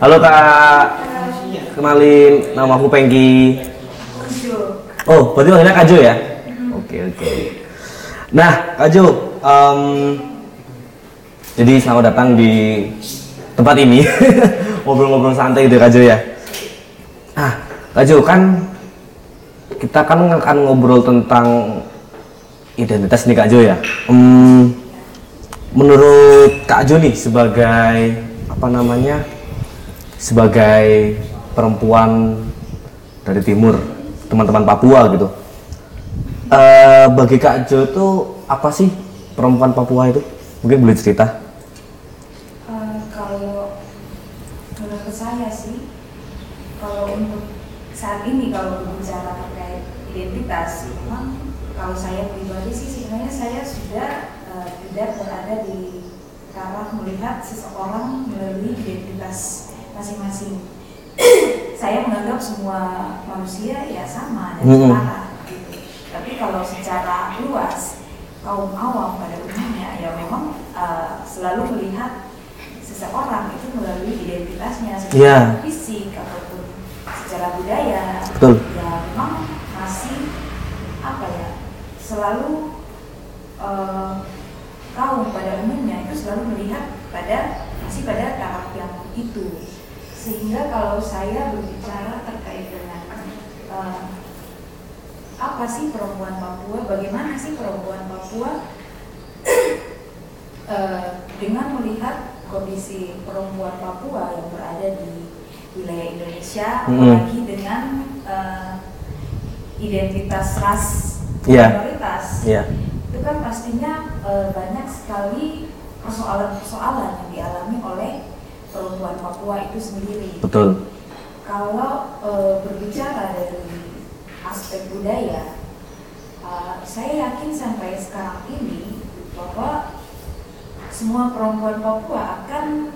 Halo Kak. Kenalin, nama aku Pengki. Oh, berarti maksudnya Kak Jo ya? Oke, oke. Nah, Kak Jo, em, jadi selamat datang di tempat ini. Ngobrol-ngobrol santai gitu Kak Jo ya. Ah, Kak Jo kan kita kan akan ngobrol tentang identitas nih Kak Jo ya. Em, menurut Kak Jo nih sebagai apa namanya? Sebagai perempuan dari timur, teman-teman Papua gitu. Eh, bagi Kak Jo tuh apa sih perempuan Papua itu? Mungkin boleh cerita. Eh, kalau menurut saya sih kalau untuk saat ini kalau berbicara terkait identitas memang kalau saya pribadi sih sebenarnya saya sudah eh, tidak berada di taraf melihat seseorang melalui identitas masing-masing saya menganggap semua manusia ya sama dan Mm-mm. setara gitu. tapi kalau secara luas kaum awam pada umumnya ya memang eh, selalu melihat seseorang itu melalui identitasnya secara Iya. fisik ataupun secara budaya Betul. ya memang masih apa ya selalu eh, kaum pada umumnya itu selalu melihat pada masih pada taraf yang itu sehingga kalau saya berbicara terkait dengan eh, apa sih perempuan Papua bagaimana sih perempuan Papua Eh, dengan melihat kondisi perempuan Papua yang berada di wilayah Indonesia, Mm-mm. apalagi dengan eh, identitas ras Iya. minoritas, Iya. itu kan pastinya eh, banyak sekali persoalan-persoalan yang dialami oleh perempuan Papua itu sendiri. Betul. Kalau eh, berbicara dari aspek budaya, eh, saya yakin sampai sekarang ini bahwa semua perempuan Papua akan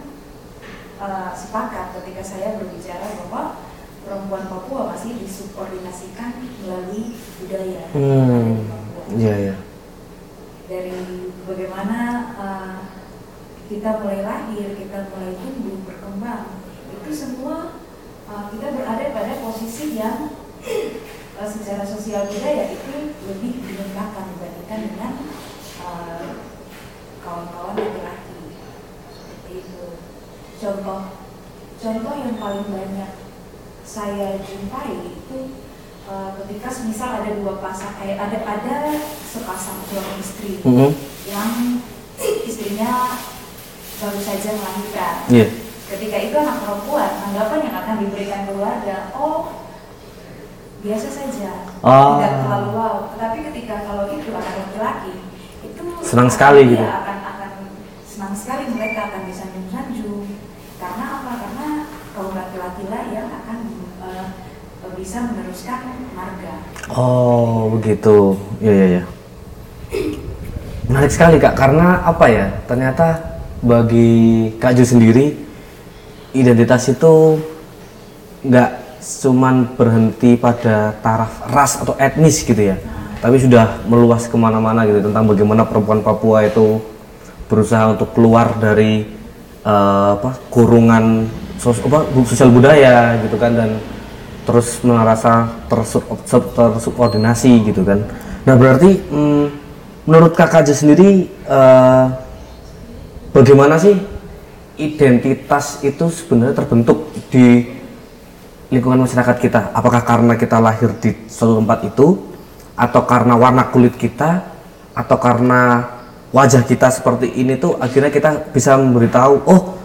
eh, sepakat ketika saya berbicara bahwa perempuan Papua masih disubordinasikan melalui budaya Hmm. Iya, iya. dari bagaimana uh, kita mulai lahir, kita mulai tumbuh, berkembang, itu semua uh, kita berada pada posisi yang uh, secara sosial budaya itu lebih direndahkan dibandingkan dengan uh, kawan-kawan laki-laki. Seperti itu. Contoh, contoh yang paling banyak saya jumpai itu uh, ketika misal ada dua pasang, eh, ada ada sepasang suami istri Mhm. yang istrinya baru saja melahirkan. Iya. Ketika itu anak perempuan, anggapan yang akan diberikan keluarga, oh biasa saja, Oh. tidak terlalu wow. Tetapi ketika kalau itu anak laki-laki, itu Senang sekali iya, gitu. akan akan senang sekali mereka akan disanjung-sanjung. Karena apa? Karena kaum laki-laki lah yang akan eh, bisa meneruskan marga. Oh, begitu. Iya, iya, iya. Menarik sekali, Kak. Karena apa ya? Ternyata bagi Kak Ju sendiri identitas itu nggak cuman berhenti pada taraf ras atau etnis gitu ya. Tapi sudah meluas ke mana-mana gitu tentang bagaimana perempuan Papua itu berusaha untuk keluar dari eh, apa kurungan sos, apa, sosial budaya gitu kan dan terus merasa tersub, sub- tersubordinasi gitu kan. Nah berarti mm, menurut kakak aja sendiri eh, bagaimana sih identitas itu sebenarnya terbentuk di lingkungan masyarakat kita? Apakah karena kita lahir di suatu tempat itu, atau karena warna kulit kita, atau karena wajah kita seperti ini tuh akhirnya kita bisa memberitahu, oh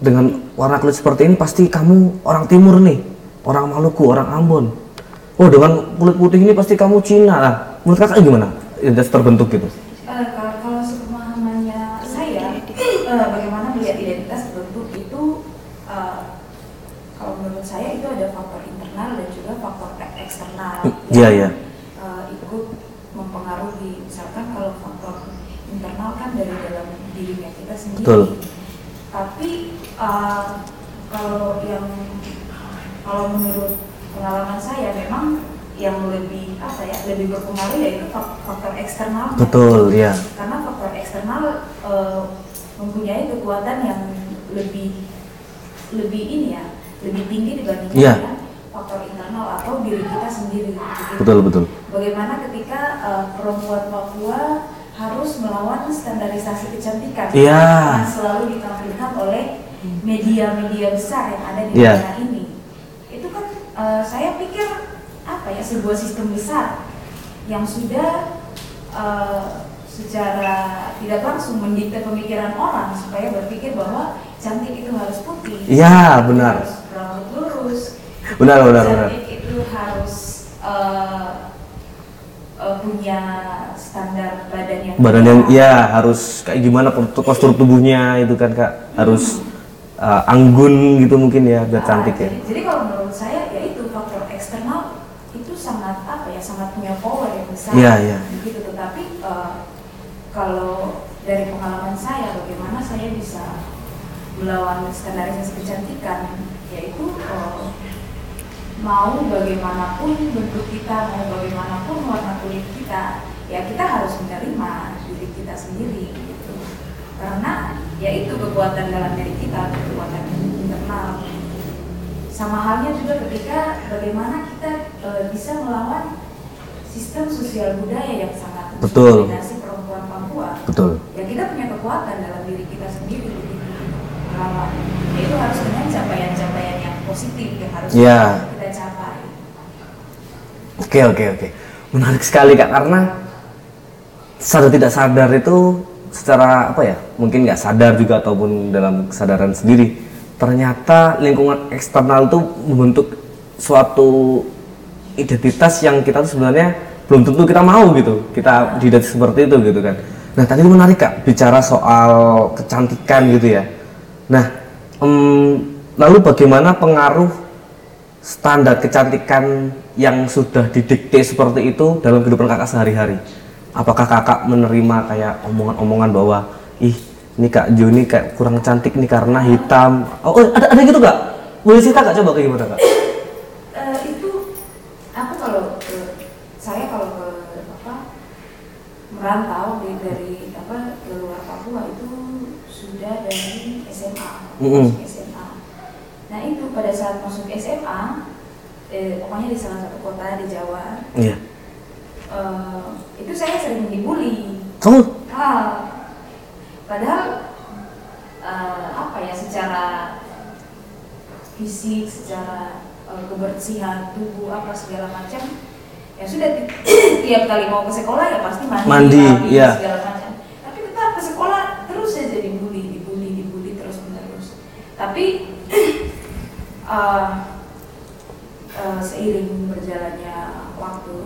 dengan warna kulit seperti ini pasti kamu orang timur nih, orang Maluku, orang Ambon. Oh dengan kulit putih ini pasti kamu Cina lah. Menurut kakak gimana? Identitas terbentuk gitu? Eh, kalau, kalau sepemahamannya saya, eh, bagaimana melihat identitas terbentuk itu, eh, kalau menurut saya itu ada faktor internal dan juga faktor e- Iya, yang, iya. eh, ikut mempengaruhi. Misalkan kalau faktor internal kan dari dalam dirinya kita sendiri. Betul. Tapi eh, kalau yang kalau menurut pengalaman saya memang yang lebih apa ya lebih berpengaruh yaitu fak- faktor eksternal Betul, ya. karena faktor eksternal eh, mempunyai kekuatan yang lebih lebih ini ya lebih tinggi dibandingkan Iya. dengan faktor internal atau diri kita sendiri. gitu. Betul betul. Bagaimana ketika uh, perempuan Papua harus melawan standarisasi kecantikan Iya. yang selalu ditampilkan oleh media-media besar yang ada di Iya. negara ini. Itu kan uh, saya pikir apa ya sebuah sistem besar yang sudah uh, secara tidak langsung mendikte pemikiran orang supaya berpikir bahwa cantik itu harus putih, Iya, benar. harus lurus, Benar benar benar. cantik itu harus uh, uh, punya standar badan yang Badan yang ya harus kayak gimana postur tubuhnya itu kan kak harus uh, anggun gitu mungkin ya biar Ah, cantik ya. jadi, jadi kalau menurut saya ya itu faktor eksternal itu sangat apa ya sangat punya power yang besar. Iya, iya. Begitu tetapi eh, kalau dari pengalaman saya bagaimana saya bisa melawan standarisasi kecantikan yaitu eh, mau bagaimanapun bentuk kita mau bagaimanapun warna kulit kita ya kita harus menerima diri kita sendiri gitu karena ya itu kekuatan dalam diri kita kekuatan internal sama halnya juga ketika bagaimana kita eh, bisa melawan sistem sosial budaya yang sangat Betul. perempuan Papua Betul. ya kita punya kekuatan dalam diri kita sendiri untuk melawan ya itu harus dengan capaian-capaian yang positif yang harus Iya. Oke oke oke. Menarik sekali kak karena sadar tidak sadar itu secara apa ya mungkin nggak sadar juga ataupun dalam kesadaran sendiri ternyata lingkungan eksternal itu membentuk suatu identitas yang kita tuh sebenarnya belum tentu kita mau gitu kita diidentitas seperti itu gitu kan nah tadi menarik kak bicara soal kecantikan gitu ya nah em, lalu bagaimana pengaruh standar kecantikan yang sudah didikte seperti itu dalam kehidupan kakak sehari-hari? Apakah kakak menerima kayak omongan-omongan bahwa ih ini kak Juni kayak kurang cantik nih karena hitam? Oh, oh, ada ada gitu kak? Boleh cerita kak coba kayak gimana kak? Eh, itu aku kalau ke saya kalau ke apa merantau di, dari apa ke luar Papua itu sudah dari SMA Mm-mm. masuk SMA nah itu pada saat masuk SMA eh, pokoknya di salah satu kota di Jawa Iya. eh, itu saya sering dibully Oh, Ah, padahal eh, apa ya secara fisik, secara eh, kebersihan tubuh apa segala macam ya sudah ti- tiap kali mau ke sekolah ya pasti mandi, Mandi, rapi, iya. segala macam. Tapi tetap ke sekolah terus saja dibully, dibully, dibully terus menerus. Tapi eh, seiring berjalannya waktu,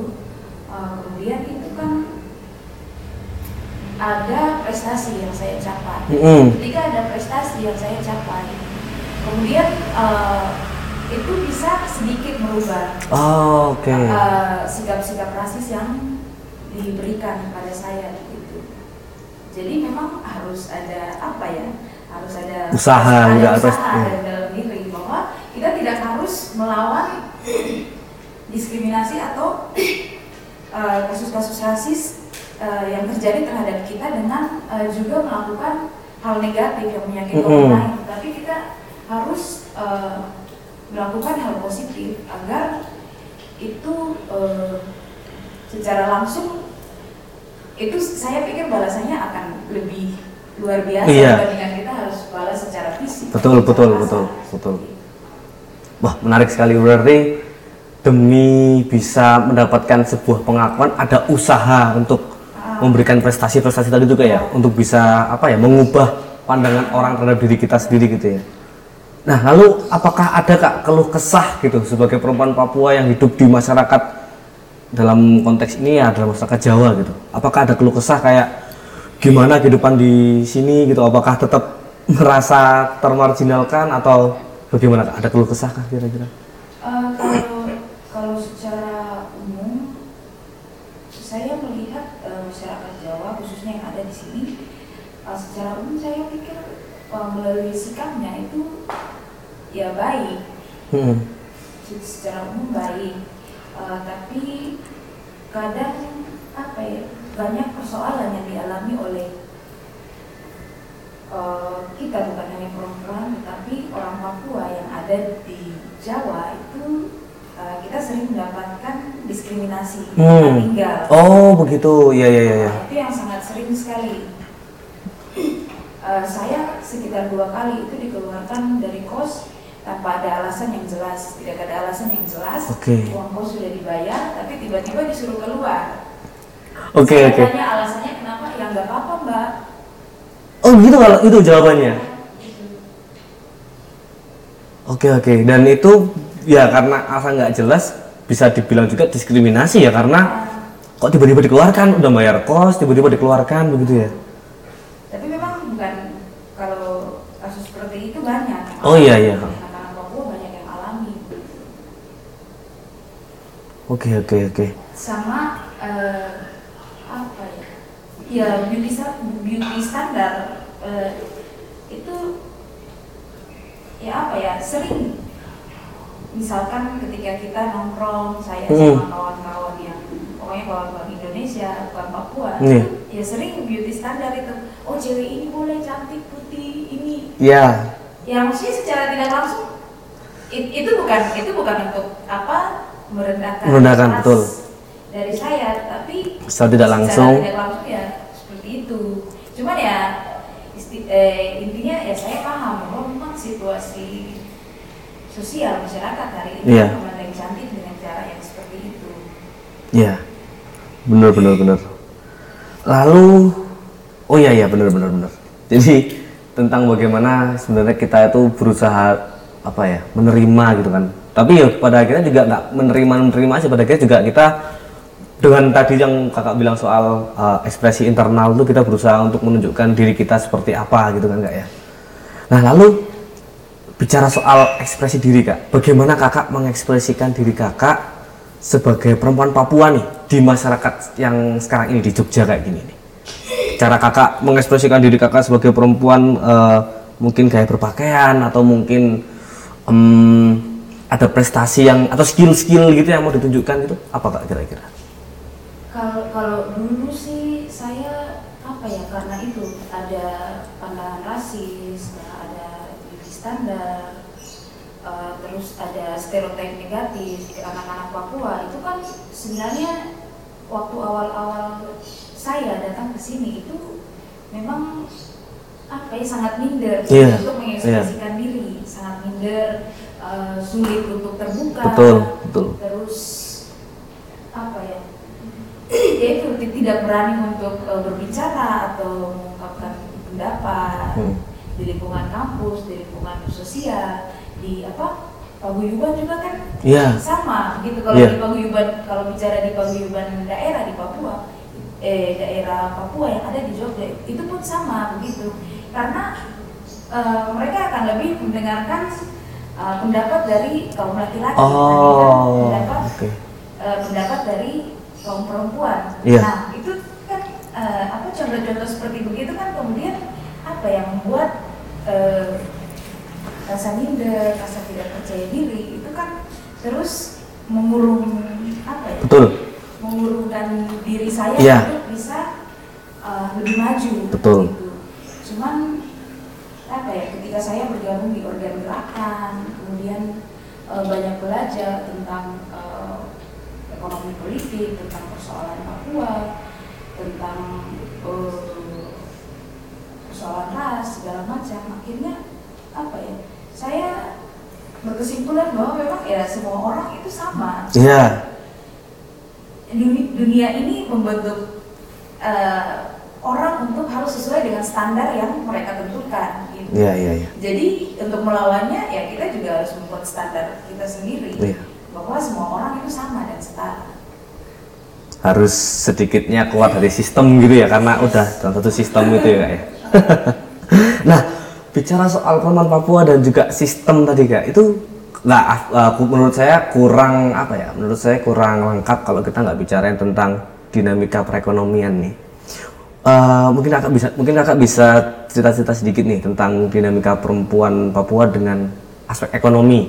eh, kemudian itu kan ada prestasi yang saya capai. Mm-mm. Ketika ada prestasi yang saya capai, kemudian eh, itu bisa sedikit merubah oh, oke. eh, sikap-sikap rasis yang diberikan pada saya gitu. Jadi memang harus ada apa ya? Harus ada Usaha, ada usaha dari dalam diri bahwa kita tidak harus melawan diskriminasi atau eh, kasus-kasus rasis eh, yang terjadi terhadap kita dengan eh, juga melakukan hal negatif yang menyakiti Mm-mm. orang lain, tapi kita harus eh, melakukan hal positif agar itu eh, secara langsung itu saya pikir balasannya akan lebih luar biasa Iya. dibandingkan kita harus balas secara fisik. Betul, betul, kasar. betul, betul. Wah, menarik sekali berarti demi bisa mendapatkan sebuah pengakuan ada usaha untuk Ah. memberikan prestasi-prestasi tadi juga ya, untuk bisa apa ya, mengubah pandangan orang terhadap diri kita sendiri gitu ya. Nah, lalu apakah ada Kak keluh kesah gitu sebagai perempuan Papua yang hidup di masyarakat dalam konteks ini ya dalam masyarakat Jawa gitu. Apakah ada keluh kesah kayak gimana kehidupan di sini gitu? Apakah tetap merasa termarginalkan atau bagaimana Kak? Ada keluh kesah kah kira-kira? Eh, kalau kalau secara umum saya melihat eh, masyarakat Jawa khususnya yang ada di sini eh, secara umum saya pikir eh, melalui sikapnya itu ya baik Hmm. secara umum baik Eh, tapi kadang apa ya banyak persoalan yang dialami oleh eh, kita bukan hanya perempuan tetapi orang Papua ada di Jawa itu uh, kita sering mendapatkan diskriminasi Hmm. tinggal. Oh begitu, ya ya ya. ya. Nah, itu yang sangat sering sekali. Eh, saya sekitar dua kali itu dikeluarkan dari kos tanpa ada alasan yang jelas, tidak ada alasan yang jelas. Oke. Uang kos sudah dibayar, tapi tiba-tiba disuruh keluar. Oke Saya oke. tanya alasannya kenapa? Ya nggak apa-apa mbak. Oh gitu kalau itu jawabannya. Oke oke. Dan itu ya karena alasan nggak jelas bisa dibilang juga diskriminasi ya karena kok tiba-tiba dikeluarkan udah bayar kos tiba-tiba dikeluarkan begitu ya. Tapi memang bukan kalau kasus seperti itu banyak. Oh, iya, iya. Anak-anak Papua banyak yang alami. Oke oke oke. sama eh, apa ya ya beauty beauty standar eh, itu ya apa ya sering misalkan ketika kita nongkrong saya Hmm. sama kawan-kawan yang pokoknya kawan-kawan Indonesia bukan Papua Iya. itu ya sering beauty standar itu oh cewek ini boleh cantik putih ini Ya. ya maksudnya secara tidak langsung it- itu bukan itu bukan untuk apa merendahkan Merendahkan, betul. dari saya tapi Secara tidak langsung. tidak langsung ya seperti itu cuman ya eh, intinya ya saya paham bahwa memang situasi sosial masyarakat hari ini Iya. memandang cantik dengan cara yang seperti itu Ya. Benar benar benar. Lalu oh iya iya benar benar benar. Jadi tentang bagaimana sebenarnya kita itu berusaha apa ya menerima gitu kan. Tapi ya pada akhirnya juga nggak menerima menerima aja pada akhirnya juga kita dengan tadi yang kakak bilang soal uh, ekspresi internal itu kita berusaha untuk menunjukkan diri kita seperti apa gitu kan kak ya. Nah lalu bicara soal ekspresi diri kak, bagaimana kakak mengekspresikan diri kakak sebagai perempuan Papua nih di masyarakat yang sekarang ini di Jogja kayak gini nih? Cara kakak mengekspresikan diri kakak sebagai perempuan eh, mungkin gaya berpakaian atau mungkin em, ada prestasi yang atau skill-skill gitu yang mau ditunjukkan itu apa kak kira-kira? Kalau kalau dulu sih saya apa ya karena itu ada pandangan rasis, ada beauty standar, eh, terus ada stereotip negatif ke anak-anak Papua itu kan sebenarnya waktu awal-awal saya datang ke sini itu memang apa ya sangat minder Iya, untuk mengekspresikan diri, sangat minder, eh, sulit untuk terbuka Betul, betul. terus apa ya ya itu ti- tidak berani untuk uh, berbicara atau mengungkapkan pendapat Hmm. di lingkungan kampus di lingkungan sosial di apa paguyuban juga kan Iya. sama gitu kalau Iya. di paguyuban kalau bicara di paguyuban daerah di Papua eh daerah Papua yang ada di Jogja itu pun sama begitu karena eh, mereka akan lebih mendengarkan eh, pendapat dari kaum laki-laki Oh, pendapat oke. eh, pendapat dari kaum perempuan. Iya. Nah itu kan eh, apa contoh-contoh seperti begitu kan kemudian apa yang membuat eh, rasa minder, rasa tidak percaya diri itu kan terus mengurung apa ya? Betul. mengurungkan diri saya Iya. untuk bisa uh, lebih maju. Betul. gitu. Cuman apa ya? Ketika saya bergabung di organ gerakan, kemudian uh, banyak belajar tentang uh, ekonomi politik, tentang persoalan Papua, tentang uh, persoalan ras segala macam. Akhirnya apa ya? Saya berkesimpulan bahwa memang ya semua orang itu sama Iya. Duni- dunia ini membentuk eh, orang untuk harus sesuai dengan standar yang mereka tentukan gitu. Iya iya iya. Jadi untuk melawannya ya kita juga harus membuat standar kita sendiri Iya. Bahwa semua orang itu sama dan setara. harus sedikitnya keluar dari sistem gitu ya karena udah dalam satu sistem gitu ya kak ya. Nah bicara soal perempuan Papua dan juga sistem tadi kak itu nggak aku menurut saya kurang apa ya? Menurut saya kurang lengkap kalau kita nggak bicarain tentang dinamika perekonomian nih. Eh, mungkin kakak bisa mungkin kakak bisa cerita-cerita sedikit nih tentang dinamika perempuan Papua dengan aspek ekonomi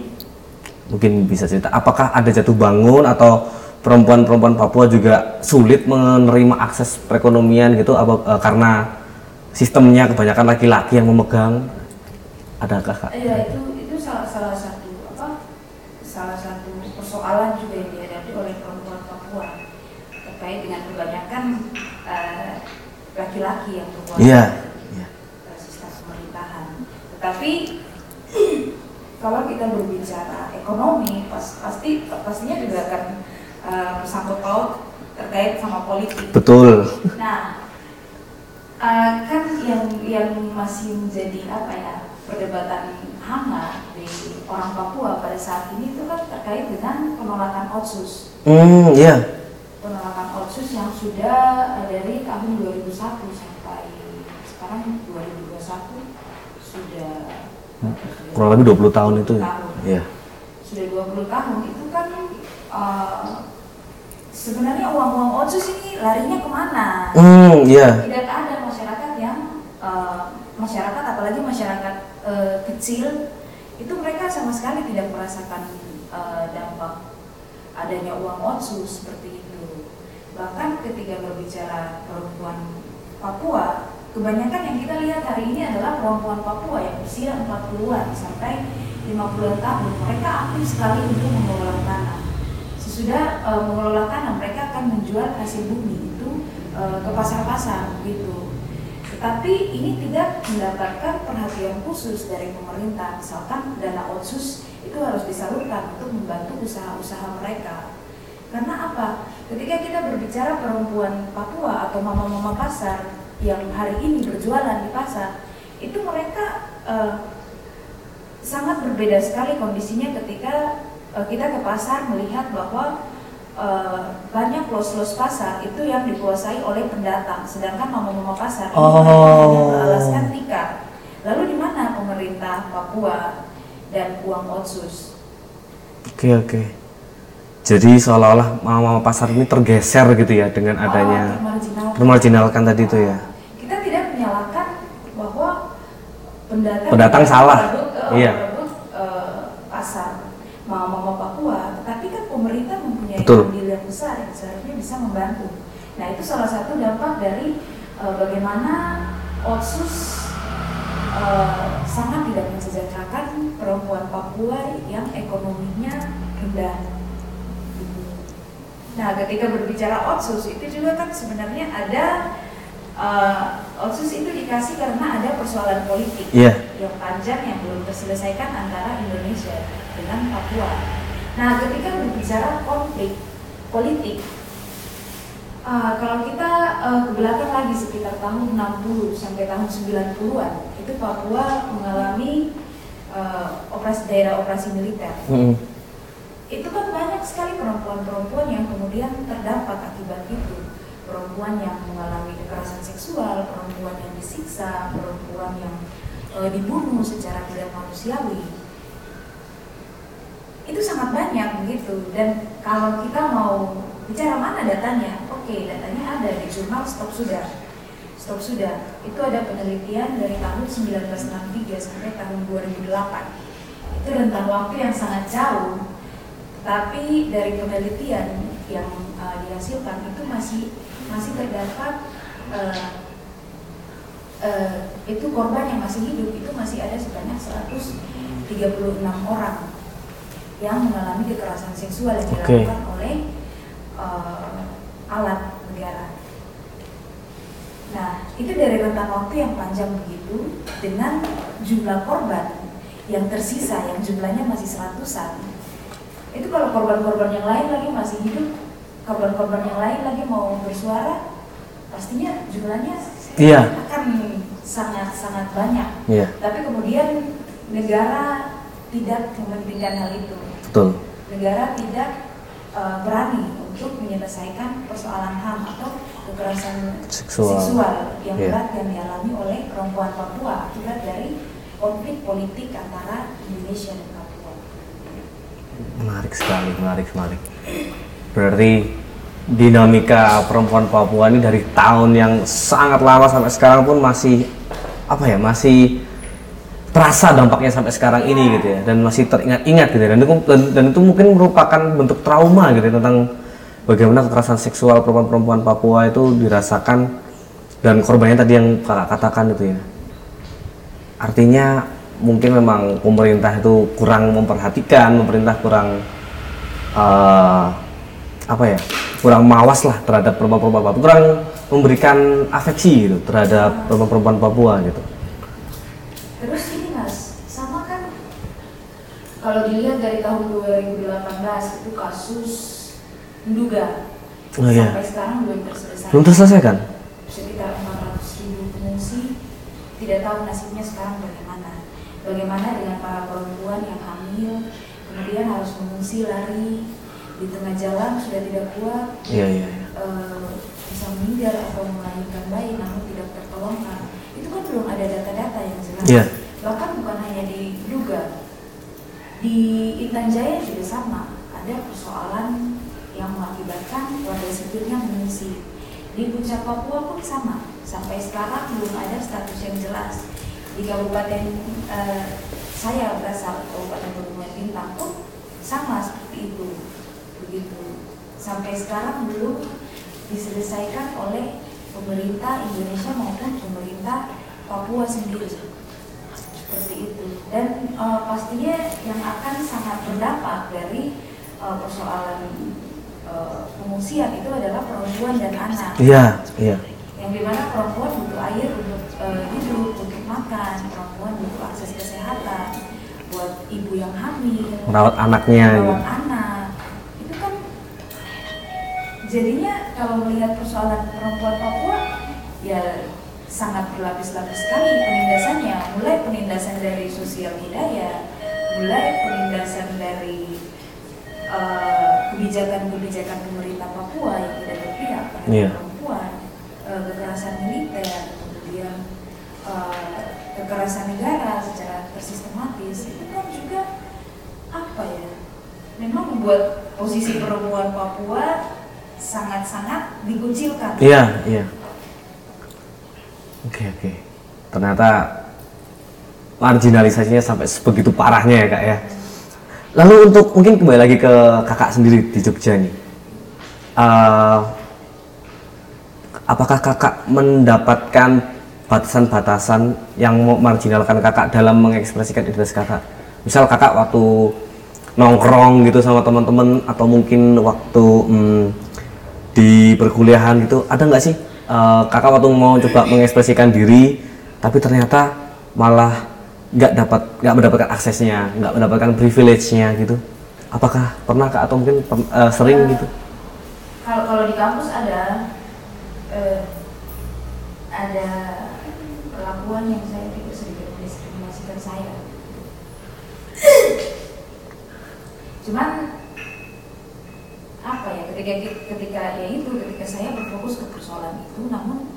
mungkin bisa cerita apakah ada jatuh bangun atau perempuan-perempuan Papua juga sulit menerima akses perekonomian gitu apa, e, karena sistemnya kebanyakan laki-laki yang memegang adakah kak? Iya itu itu salah, salah satu apa salah satu persoalan juga yang dihadapi oleh perempuan Papua terkait dengan kebanyakan uh, laki-laki yang berkuasa iya. yeah. yeah. sistem pemerintahan. Tetapi kalau kita berbicara ekonomi, pas- pasti pastinya juga akan eh, bersangkut paut terkait sama politik. Betul. Nah, eh, kan yang yang masih menjadi apa ya perdebatan hangat di orang Papua pada saat ini itu kan terkait dengan penolakan otsus, Hmm, iya. penolakan otsus yang sudah dari tahun 2001 sampai sekarang 2021 sudah sudah Kurang lebih 20 tahun itu ya. tahun. Sudah 20 tahun itu kan eh, sebenarnya uang-uang otsus ini larinya ke mana? Hmm, iya. tidak ada masyarakat yang eh, masyarakat apalagi masyarakat eh, kecil itu mereka sama sekali tidak merasakan eh, dampak adanya uang otsus seperti itu bahkan ketika berbicara perempuan Papua kebanyakan yang kita lihat hari ini adalah perempuan Papua yang usia 40-an sampai 50 tahun mereka aktif sekali untuk mengelola tanah sesudah eh, mengelola tanah mereka akan menjual hasil bumi itu eh, ke pasar-pasar gitu. Tetapi ini tidak mendapatkan perhatian khusus dari pemerintah. Misalkan dana otsus itu harus disalurkan untuk membantu usaha-usaha mereka. Karena apa? Ketika kita berbicara perempuan Papua atau mama-mama pasar yang hari ini berjualan di pasar, itu mereka eh, sangat berbeda sekali kondisinya ketika eh, kita ke pasar melihat bahwa eh, banyak los-los pasar itu yang dikuasai oleh pendatang, sedangkan mama-mama pasar ini Oh. hanya beralaskan tikar. Lalu di mana pemerintah Papua dan uang otsus? Oke, oke. Jadi seolah-olah mama pasar ini tergeser gitu ya dengan adanya Oh, termarginalkan. termarginalkan tadi itu ya. Kita tidak menyalahkan bahwa pendatang Pendatang salah. merebut, eh, Iya. eh, pasar mama-mama Papua, tetapi kan pemerintah mempunyai Betul. andil yang besar yang seharusnya bisa membantu. Nah itu salah satu dampak dari eh, bagaimana otsus eh, sangat tidak mensejahterakan perempuan Papua yang ekonominya rendah. Nah, ketika berbicara otsus itu juga kan sebenarnya ada eh, otsus itu dikasih karena ada persoalan politik Iya. yang panjang yang belum terselesaikan antara Indonesia dengan Papua. Nah, ketika berbicara konflik politik, eh, kalau kita eh, ke belakang lagi sekitar tahun 60 sampai tahun 90-an, itu Papua mengalami eh, operasi daerah operasi militer Mm-mm. itu kan banyak sekali perempuan-perempuan yang kemudian terdampak akibat itu perempuan yang mengalami kekerasan seksual, perempuan yang disiksa, perempuan yang eh, dibunuh secara tidak manusiawi. Itu sangat banyak begitu. Dan kalau kita mau bicara mana datanya oke datanya ada di jurnal Stop Sudah. Stop Sudah itu ada penelitian dari tahun 1963 sampai tahun 2008 itu rentang waktu yang sangat jauh tapi dari penelitian yang uh, dihasilkan itu masih masih terdapat uh, uh, itu korban yang masih hidup itu masih ada sebanyak 136 orang yang mengalami kekerasan seksual yang dilakukan oleh uh, alat negara. Nah, itu dari rentang waktu yang panjang begitu dengan jumlah korban yang tersisa yang jumlahnya masih seratusan itu kalau korban-korban yang lain lagi masih hidup korban-korban yang lain lagi mau bersuara pastinya jumlahnya Iya. akan sangat-sangat banyak Iya, tapi kemudian negara tidak mementingkan hal itu betul. negara tidak eh, berani untuk menyelesaikan persoalan HAM atau kekerasan Seksual. yang Iya. berat yang dialami oleh perempuan Papua akibat dari konflik politik antara Indonesia dan Papua. Menarik sekali, menarik, menarik. Berarti dinamika perempuan Papua ini dari tahun yang sangat lama sampai sekarang pun masih apa ya, masih terasa dampaknya sampai sekarang ini gitu ya dan masih teringat-ingat gitu ya. dan itu, dan, dan itu mungkin merupakan bentuk trauma gitu ya, tentang bagaimana kekerasan seksual perempuan-perempuan Papua itu dirasakan dan korbannya tadi yang kakak katakan itu ya artinya mungkin memang pemerintah itu kurang memperhatikan pemerintah kurang eh, apa ya kurang mawas lah terhadap perempuan-perempuan Papua. Kurang memberikan afeksi gitu terhadap perempuan-perempuan Papua gitu. Terus ini mas, sama kan? Kalau dilihat dari tahun 2018 itu kasus menduga. Oh, iya. sampai sekarang belum terselesaikan. belum terselesaikan? Sekitar 400 ribu pengungsi. Tidak tahu nasibnya sekarang bagaimana. Bagaimana dengan para perempuan yang hamil kemudian harus mengungsi lari di tengah jalan sudah tidak kuat iya iya iya. eh, bisa meninggal atau melahirkan bayi namun tidak tertolongkan. Itu kan belum ada data-data yang jelas. Iya. bahkan bukan hanya diduga. Di Intan Jaya juga sama. Ada persoalan yang mengakibatkan warga sipilnya mengungsi. Di puncak Papua pun sama. Sampai sekarang belum ada status yang jelas. Di kabupaten eh, saya berasal kabupaten Pegunungan Bintang pun sama seperti itu begitu. Sampai sekarang belum diselesaikan oleh pemerintah Indonesia maupun pemerintah Papua sendiri. Seperti itu. Dan eh, pastinya yang akan sangat berdampak dari eh, persoalan eh, pengungsian itu adalah perempuan dan anak. Iya iya. Yang di mana perempuan butuh air untuk eh, hidup, untuk makan, perempuan butuh akses kesehatan, buat ibu yang hamil, merawat anaknya gitu merawat anak, jadinya kalau melihat persoalan perempuan Papua ya sangat berlapis-lapis sekali penindasannya, mulai penindasan dari sosial budaya, mulai penindasan dari eh, kebijakan-kebijakan pemerintah Papua yang tidak berpihak pada Iya. perempuan, eh, kekerasan militer, kemudian eh, kekerasan negara secara tersistematis itu kan juga apa ya? Memang membuat posisi perempuan Papua sangat-sangat dikucilkan. iya iya. Oke oke. Ternyata marginalisasinya sampai sebegitu parahnya ya kak ya. Lalu untuk mungkin kembali lagi ke kakak sendiri di Jogja nih Eh, apakah kakak mendapatkan batasan-batasan yang marginalkan kakak dalam mengekspresikan identitas kakak? Misal kakak waktu nongkrong gitu sama teman-teman atau mungkin waktu hmm, di perkuliahan gitu ada nggak sih eh, kakak waktu mau coba mengekspresikan diri tapi ternyata malah nggak dapat nggak mendapatkan aksesnya nggak mendapatkan privilege-nya gitu apakah pernah kak atau mungkin eh, sering gitu Kalau kalau di kampus ada eh, ada perlakuan yang saya pikir sedikit mendiskriminasikan saya. Cuman apa ya ketika ketika ya itu ketika saya berfokus ke persoalan itu, namun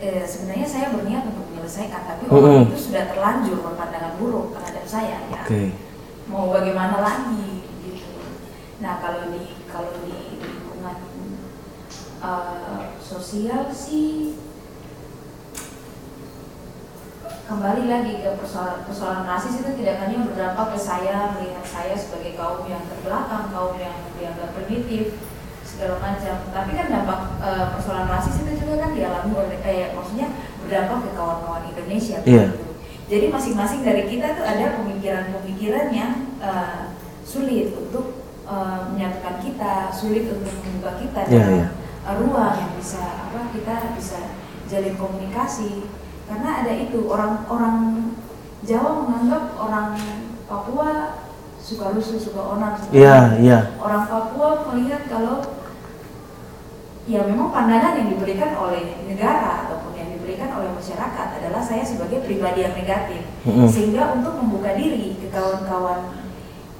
eh, sebenarnya saya berniat untuk menyelesaikan, tapi orang Mm-mm. itu sudah terlanjur berpandangan buruk terhadap saya ya oke mau bagaimana lagi gitu. Nah kalau di kalau di lingkungan eh, sosial sih kembali lagi ke persoalan persoalan rasis itu tidak hanya berdampak ke saya melihat saya sebagai kaum yang terbelakang, kaum yang dianggap primitif segala macam. Tapi kan dampak eh, persoalan rasis itu juga kan dialami oleh eh, maksudnya berdampak ke kawan-kawan Indonesia. Begitu. Jadi masing-masing dari kita tuh ada pemikiran-pemikiran yang eh, sulit untuk eh, menyatukan kita, sulit untuk membuka kita Iya, dalam iya. eh, ruang yang bisa apa kita bisa jalin komunikasi. Karena ada itu orang-orang Jawa menganggap orang Papua suka rusuh, suka onar. suka- iya iya Orang Papua melihat kalau ya memang pandangan yang diberikan oleh negara ataupun yang diberikan oleh masyarakat adalah saya sebagai pribadi yang negatif Mm-mm. sehingga untuk membuka diri ke kawan-kawan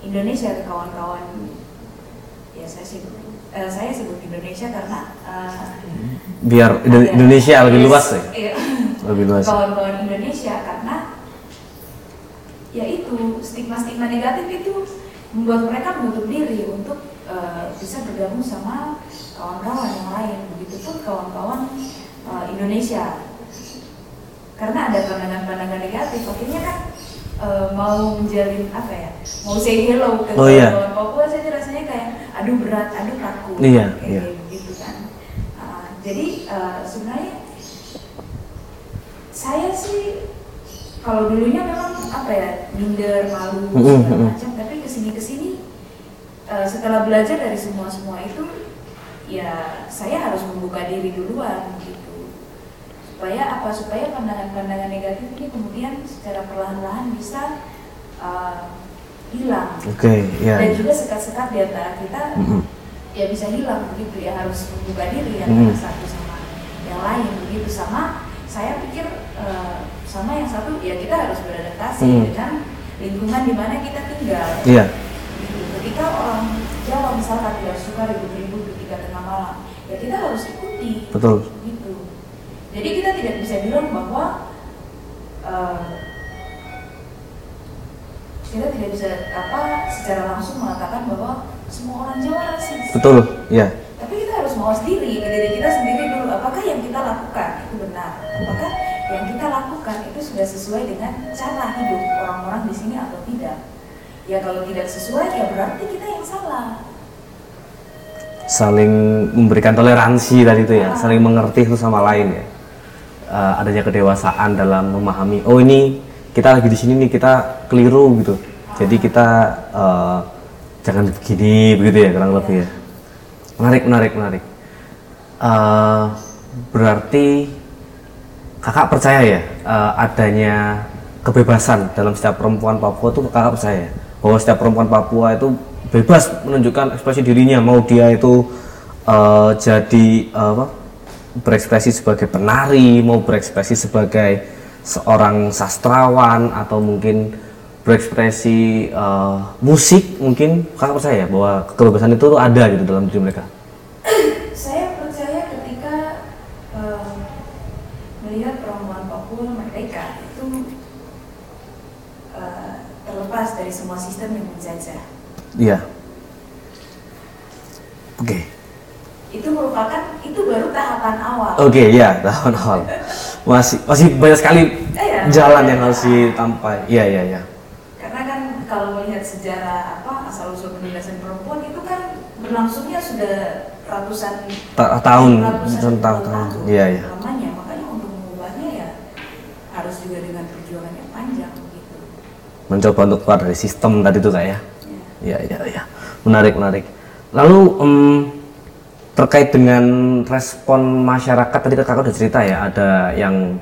Indonesia ke kawan-kawan ya saya sebut eh, saya sebut Indonesia karena eh, biar Indonesia lebih luas ya iya. Kawan-kawan Indonesia karena ya itu stigma-stigma negatif itu membuat mereka menutup diri untuk eh, bisa bergabung sama kawan-kawan yang lain. Begitupun kawan-kawan eh, Indonesia. Karena ada pandangan-pandangan negatif akhirnya kan eh, mau menjalin apa ya mau say hello ke Oh, iya. kawan Papua saja rasanya kayak aduh berat aduh kaku. Iya, kayak iya. gitu kan. Ah, jadi eh, sebenarnya saya sih kalau dulunya memang apa ya minder malu segala macam tapi ke sini ke sini eh, setelah belajar dari semua semua itu ya saya harus membuka diri duluan gitu supaya apa supaya pandangan-pandangan negatif ini kemudian secara perlahan-lahan bisa uh, hilang Oke, ya. dan juga sekat-sekat di antara kita Mm-mm. ya bisa hilang begitu ya harus membuka diri ya Mm. satu sama yang lain begitu sama saya pikir eh, sama yang satu ya kita harus beradaptasi Mm. dengan lingkungan di mana kita tinggal Iya. Gitu. ketika orang Jawa misalkan tidak suka ribut-ribut ketika tengah malam ya kita harus ikuti Betul. gitu jadi kita tidak bisa bilang bahwa eh, kita tidak bisa apa secara langsung mengatakan bahwa semua orang Jawa rasis Betul. Iya. Tapi kita harus mawas diri ke diri kita sendiri dulu apakah yang kita lakukan itu benar apakah yang kita lakukan itu sudah sesuai dengan cara hidup orang-orang di sini atau tidak ya kalau tidak sesuai ya berarti kita yang salah Saling memberikan toleransi tadi itu ya, saling mengerti satu sama lain ya. Eh, adanya kedewasaan dalam memahami. Oh ini kita lagi di sini nih kita keliru gitu. Jadi kita eh, jangan begini begitu ya kurang lebih ya. Menarik, menarik, menarik. Eh, berarti kakak percaya ya eh, adanya kebebasan dalam setiap perempuan Papua tuh kakak percaya ya? bahwa setiap perempuan Papua itu bebas menunjukkan ekspresi dirinya mau dia itu eh, jadi eh, apa berekspresi sebagai penari mau berekspresi sebagai seorang sastrawan atau mungkin berekspresi eh, musik mungkin kakak percaya ya bahwa kebebasan itu ada gitu dalam diri mereka saya percaya ketika eh, melihat perempuan Papua merdeka itu eh, terlepas dari semua sistem yang menjajah iya oke itu merupakan itu baru tahapan awal Oke, ya, tahun awal. Masih masih banyak sekali Iya. jalan yang harus ditampai. Iya, iya, iya. karena kan kalau melihat sejarah apa asal usul penindasan perempuan itu kan berlangsungnya sudah ratusan Ta- tahun, ratusan tahun, tahun. Iya, iya. lamanya makanya untuk mengubahnya ya harus juga dengan perjuangan yang panjang gitu Mencoba untuk keluar dari sistem tadi itu kak ya. Ya. Iya, iya. Menarik, menarik. Lalu em, terkait dengan respon masyarakat tadi kakak udah cerita ya, ada yang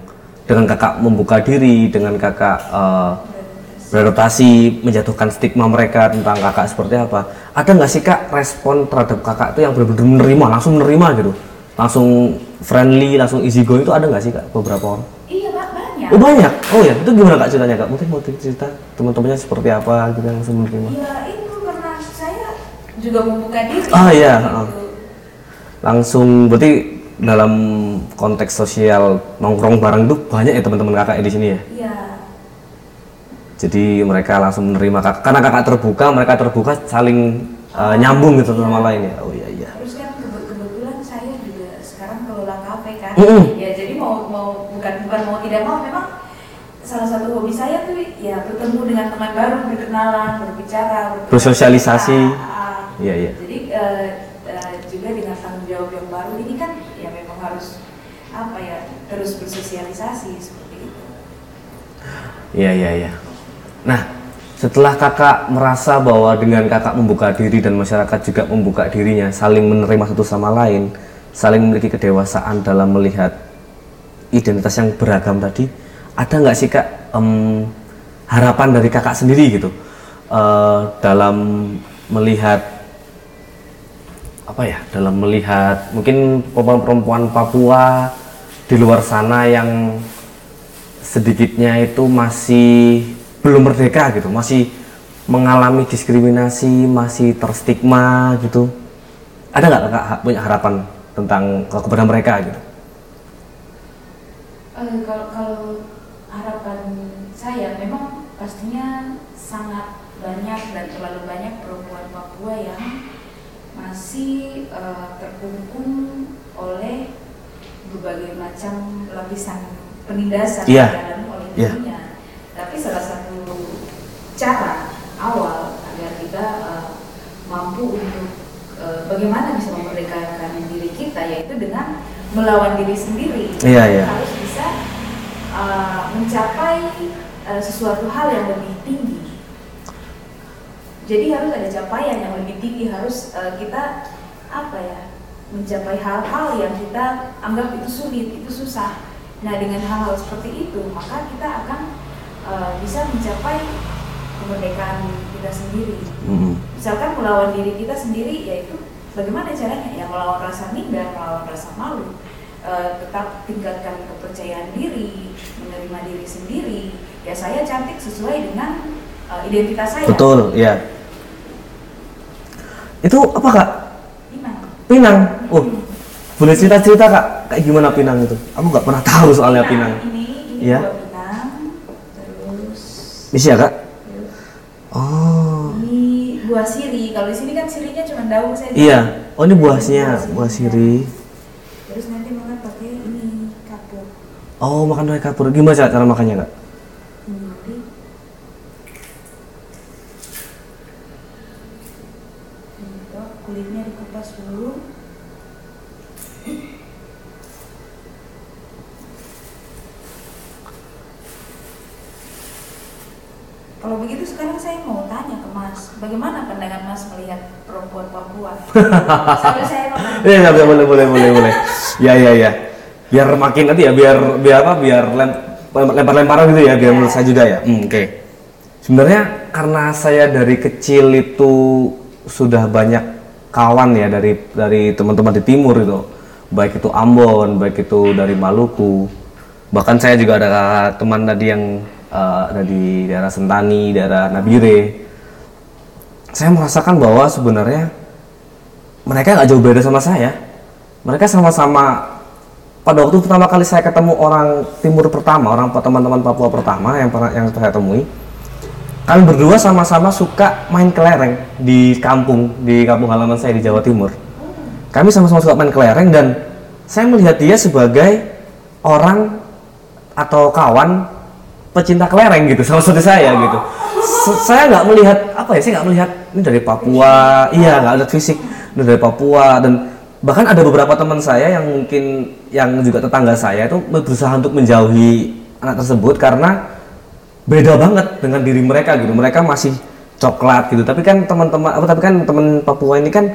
dengan kakak membuka diri, dengan kakak eh, beradaptasi, menjatuhkan stigma mereka tentang kakak seperti apa. Ada nggak sih kak respon terhadap kakak itu yang benar-benar menerima, langsung menerima gitu, langsung friendly, langsung easy going itu ada nggak sih kak beberapa orang? iya Pak, banyak Oh banyak. Oh ya, itu gimana kak ceritanya kak? Mungkin mau cerita teman-temannya seperti apa gitu yang langsung menerima? Iya saya juga membuka diri. Ah, iya, gitu. heeh. Langsung berarti dalam konteks sosial nongkrong bareng tuh banyak ya teman-teman kakak di sini ya. Iya. Jadi mereka langsung menerima kakak karena kakak terbuka, mereka terbuka saling uh, nyambung gitu satu sama lain ya. Oh iya iya. Terus kan kebe- kebetulan saya juga sekarang kelola kafe kan. Mm-mm. Ya jadi mau mau bukan bukan mau tidak mau memang salah satu hobi saya tuh ya bertemu dengan teman baru, berkenalan, berbicara, Bersosialisasi. cerita. Iya iya. Jadi eh, eh, juga dengan tanggung jawab yang baru ini kan ya memang harus apa ya terus bersosialisasi seperti itu. Iya iya iya. Nah, setelah kakak merasa bahwa dengan kakak membuka diri dan masyarakat juga membuka dirinya, saling menerima satu sama lain, saling memiliki kedewasaan dalam melihat identitas yang beragam tadi, ada nggak sih kak em, harapan dari kakak sendiri gitu eh, dalam melihat apa ya dalam melihat mungkin perempuan-perempuan Papua di luar sana yang sedikitnya itu masih belum merdeka gitu, masih mengalami diskriminasi, masih terstigma gitu. Ada nggak ha- punya harapan tentang kepada mereka gitu? Eh, kalau kalau harapan saya memang pastinya sangat banyak dan terlalu banyak perempuan Papua yang masih eh, terkungkung oleh berbagai macam lapisan penindasan yang dialami oleh dirinya. Tapi salah satu cara awal agar kita eh, mampu untuk eh, bagaimana bisa memerdekakan diri kita yaitu dengan melawan diri sendiri Iya, iya. harus bisa uh, mencapai uh, sesuatu hal yang lebih tinggi. Jadi harus ada capaian yang lebih tinggi, harus uh, kita apa ya mencapai hal-hal yang kita anggap itu sulit, itu susah. Nah dengan hal-hal seperti itu maka kita akan uh, bisa mencapai kemerdekaan kita sendiri. Mm-mm. Misalkan melawan diri kita sendiri yaitu bagaimana caranya? Ya melawan rasa minder, melawan rasa malu, Uh, tetap tingkatkan kepercayaan diri, menerima diri sendiri. Ya saya cantik sesuai dengan uh, identitas saya. Betul, ya. Itu apa kak? Gimana? Pinang. Oh, boleh cerita-cerita kak? Kayak gimana Pinang itu? Aku nggak pernah tahu soalnya Pinang. Ini ini Iya. buah pinang, terus Bisa ya kak? Oh, ini buah siri. Kalau di sini kan sirinya cuma daun saja. iya. Oh ini buahnya, buah siri. Terus nanti makan pakai ini kapur. Oh makan pakai kapur. Gimana cara makannya kak? Jadi Untuk kulitnya dikupas dulu. Kalau begitu sekarang saya mau tanya ke Mas, bagaimana pandangan Mas melihat perempuan Papua? Sambil saya. Iya, ya, boleh, boleh, boleh, boleh. Ya, ya, ya. Biar makin nanti ya, biar biar apa? Biar lem- lempar-lemparan gitu ya, biar menurut saya juga ya. Hmm, Oke. Sebenarnya karena saya dari kecil itu sudah banyak kawan ya dari dari teman-teman di timur itu, baik itu Ambon, baik itu dari Maluku. Bahkan saya juga ada teman tadi yang eh, ada di daerah Sentani, daerah Nabire. Saya merasakan bahwa sebenarnya mereka nggak jauh beda sama saya. Mereka sama-sama pada waktu pertama kali saya ketemu orang timur pertama, orang teman-teman Papua pertama yang pernah yang saya temui, kami berdua sama-sama suka main kelereng di kampung di kampung halaman saya di Jawa Timur. Kami sama-sama suka main kelereng dan saya melihat dia sebagai orang atau kawan pecinta kelereng gitu sama seperti saya gitu. Saya nggak melihat apa ya, saya nggak melihat ini dari Papua, iya nggak ada fisik ini dari Papua dan bahkan ada beberapa teman saya yang mungkin yang juga tetangga saya itu berusaha untuk menjauhi anak tersebut karena beda banget dengan diri mereka gitu. Mereka masih coklat gitu. Tapi kan teman-teman apa tapi kan teman Papua ini kan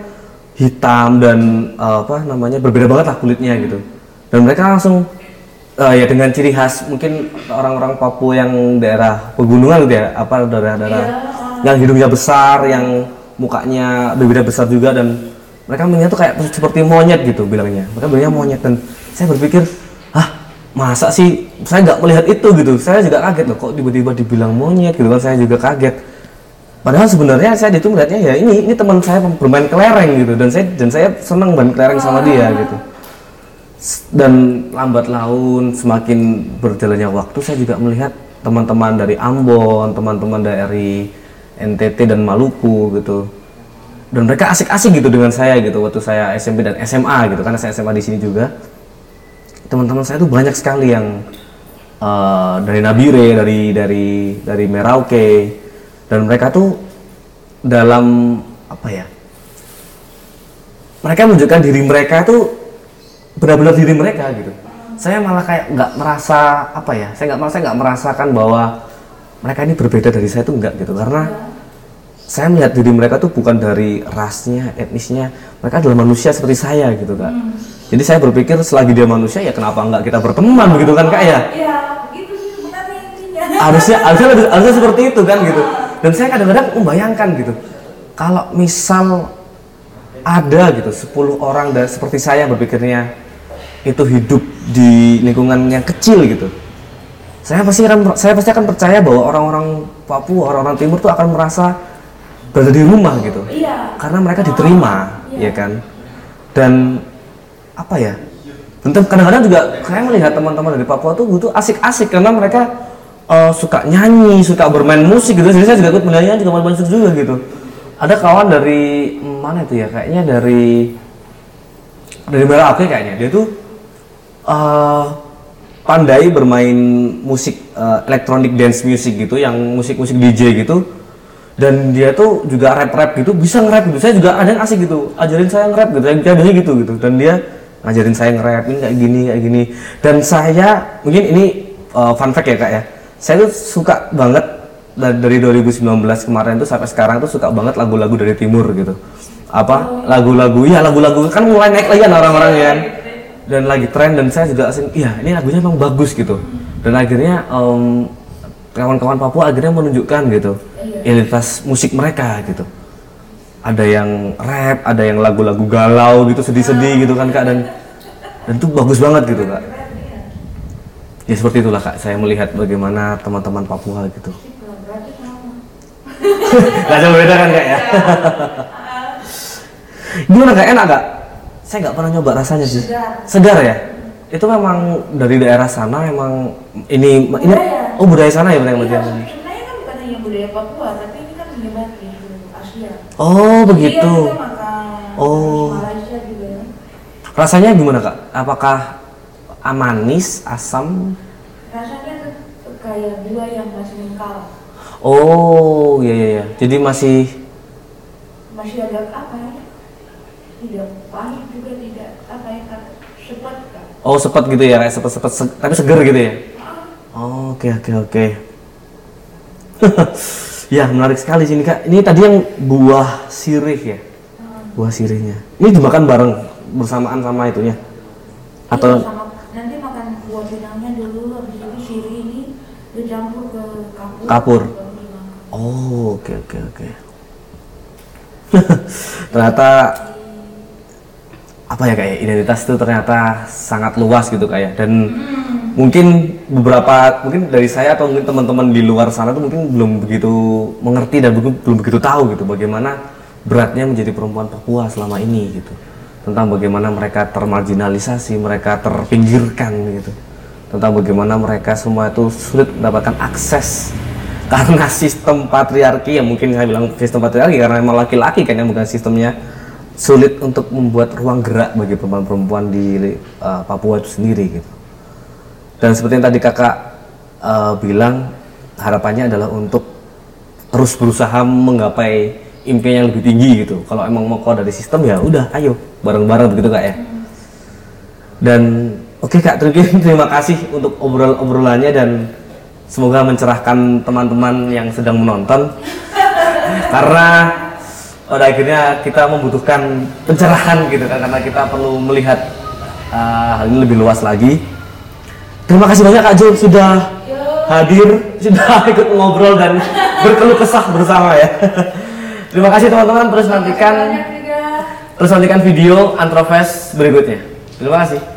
hitam dan eh, apa namanya berbeda banget lah kulitnya gitu. Dan mereka langsung eh, ya dengan ciri khas mungkin orang-orang Papua yang daerah pegunungan gitu ya, apa daerah-daerah yang hidungnya besar, yang mukanya berbeda besar juga dan mereka melihat tuh kayak seperti monyet gitu bilangnya. Mereka bilangnya monyet dan saya berpikir, masa sih saya nggak melihat itu gitu. Saya juga kaget loh kok tiba-tiba dibilang monyet gitu kan. Saya juga kaget. Padahal sebenarnya saya itu melihatnya ya ini ini teman saya bermain kelereng gitu dan saya dan saya senang main kelereng sama dia gitu. S- Dan lambat laun semakin berjalannya waktu saya juga melihat teman-teman dari Ambon, teman-teman dari NTT dan Maluku gitu dan mereka asik-asik gitu dengan saya gitu waktu saya SMP dan SMA gitu karena saya SMA di sini juga teman-teman saya tuh banyak sekali yang eh, dari Nabire dari dari dari Merauke. Dan mereka tuh dalam apa ya mereka menunjukkan diri mereka tuh benar-benar diri mereka gitu. Saya malah kayak nggak merasa apa ya saya nggak merasa nggak merasakan bahwa mereka ini berbeda dari saya tuh enggak gitu. Karena saya melihat diri mereka tuh bukan dari rasnya, etnisnya, mereka adalah manusia seperti saya gitu kak. Jadi saya berpikir selagi dia manusia ya kenapa enggak kita berteman begitu kan kak ya? Iya, begitu sih. Harusnya harusnya harusnya seperti itu kan gitu. Dan saya kadang-kadang membayangkan gitu, kalau misal ada gitu 10 orang dan seperti saya berpikirnya itu hidup di lingkungan yang kecil gitu. Saya pasti akan saya pasti akan percaya bahwa orang-orang Papua, orang-orang Timur tuh akan merasa berada di rumah gitu. Iya. karena mereka diterima Iya. ya kan? Dan apa ya? Tentu kadang-kadang juga saya melihat teman-teman dari Papua tuh butuh asik-asik karena mereka eh, suka nyanyi suka bermain musik gitu. Jadi saya juga ikut menyanyi juga main musik juga gitu. Ada kawan dari hmm, mana itu ya? Kayaknya dari dari Merauke kayaknya. Dia tuh eh, pandai bermain musik eh, electronic dance music gitu yang musik-musik DJ gitu dan dia tuh juga rap-rap gitu bisa nge-rap gitu. Saya juga ada yang asik gitu ajarin saya nge-rap gitu. Saya biasanya gitu gitu. Dan dia ngajarin saya nge-rap ini kayak gini kayak gini. Dan saya mungkin ini uh, fun fact ya kak ya. Saya tuh suka banget da- dari 2019 kemarin tuh sampai sekarang tuh suka banget lagu-lagu dari timur gitu. Apa? Lagu-lagu ya lagu-lagu. Kan mulai naik lagi kan orang-orang ya. kan dan lagi tren dan saya juga asing iya ini lagunya emang bagus gitu. Dan akhirnya em, kawan-kawan Papua akhirnya menunjukkan gitu identitas musik mereka gitu. Ada yang rap ada yang lagu-lagu galau gitu sedih-sedih gitu kan kak dan dan itu bagus banget gitu kak. Ya seperti itulah kak saya melihat bagaimana teman-teman Papua gitu. Berarti kamu Gak jauh beda kan kak ya? Gimana kak? Enak kak saya nggak pernah nyoba rasanya sih. Segar. ya? Itu memang dari daerah sana emang ini ini. Oh budaya sana ya benar Iya, benar sebenarnya kan bukan hanya budaya Papua, tapi ini kan menyebar di seluruh Asia. oh begitu Iya, makan Oh. Malaysia juga ya. rasanya gimana kak apakah amanis asam Rasanya tuh kayak buah yang masih mengkal. oh iya iya iya jadi masih Masih agak apa ya? Tidak pahit juga tidak apa ya sepet kan. oh sepet gitu ya kayak sepet sepet se- tapi seger gitu ya Oke oke oke. ya menarik sekali sini kak. Ini tadi yang buah sirih ya, buah sirihnya. Ini dimakan bareng bersamaan sama itunya, iya, atau sama, nanti makan buah pinangnya dulu, habis itu siri ini dicampur ke kapur. Kapur. oh oke oke oke. ternyata apa ya kayak identitas itu ternyata sangat luas gitu kayak dan mungkin beberapa mungkin dari saya atau mungkin teman-teman di luar sana tuh mungkin belum begitu mengerti dan belum belum begitu tahu gitu bagaimana beratnya menjadi perempuan Papua selama ini gitu. Tentang bagaimana mereka termarginalisasi mereka terpinggirkan gitu. Tentang bagaimana mereka semua itu sulit mendapatkan akses karena sistem patriarki yang mungkin saya bilang sistem patriarki karena emang laki-laki kan yang bukan sistemnya sulit untuk membuat ruang gerak bagi perempuan-perempuan di uh, Papua itu sendiri gitu. Dan seperti yang tadi kakak uh, bilang harapannya adalah untuk terus berusaha menggapai impian yang lebih tinggi gitu. Kalau emang mau keluar dari sistem ya udah ayo bareng-bareng begitu kak ya. Dan oke kak terima terima kasih untuk obrol-obrolannya dan semoga mencerahkan teman-teman yang sedang menonton karena pada akhirnya kita membutuhkan pencerahan gitu kan karena kita perlu melihat uh, hal ini lebih luas lagi. Terima kasih banyak Kak Jo sudah hadir, sudah ikut ngobrol dan berkeluh kesah bersama ya. Terima kasih teman-teman terus nantikan terus nantikan video Antrofest berikutnya. Terima kasih.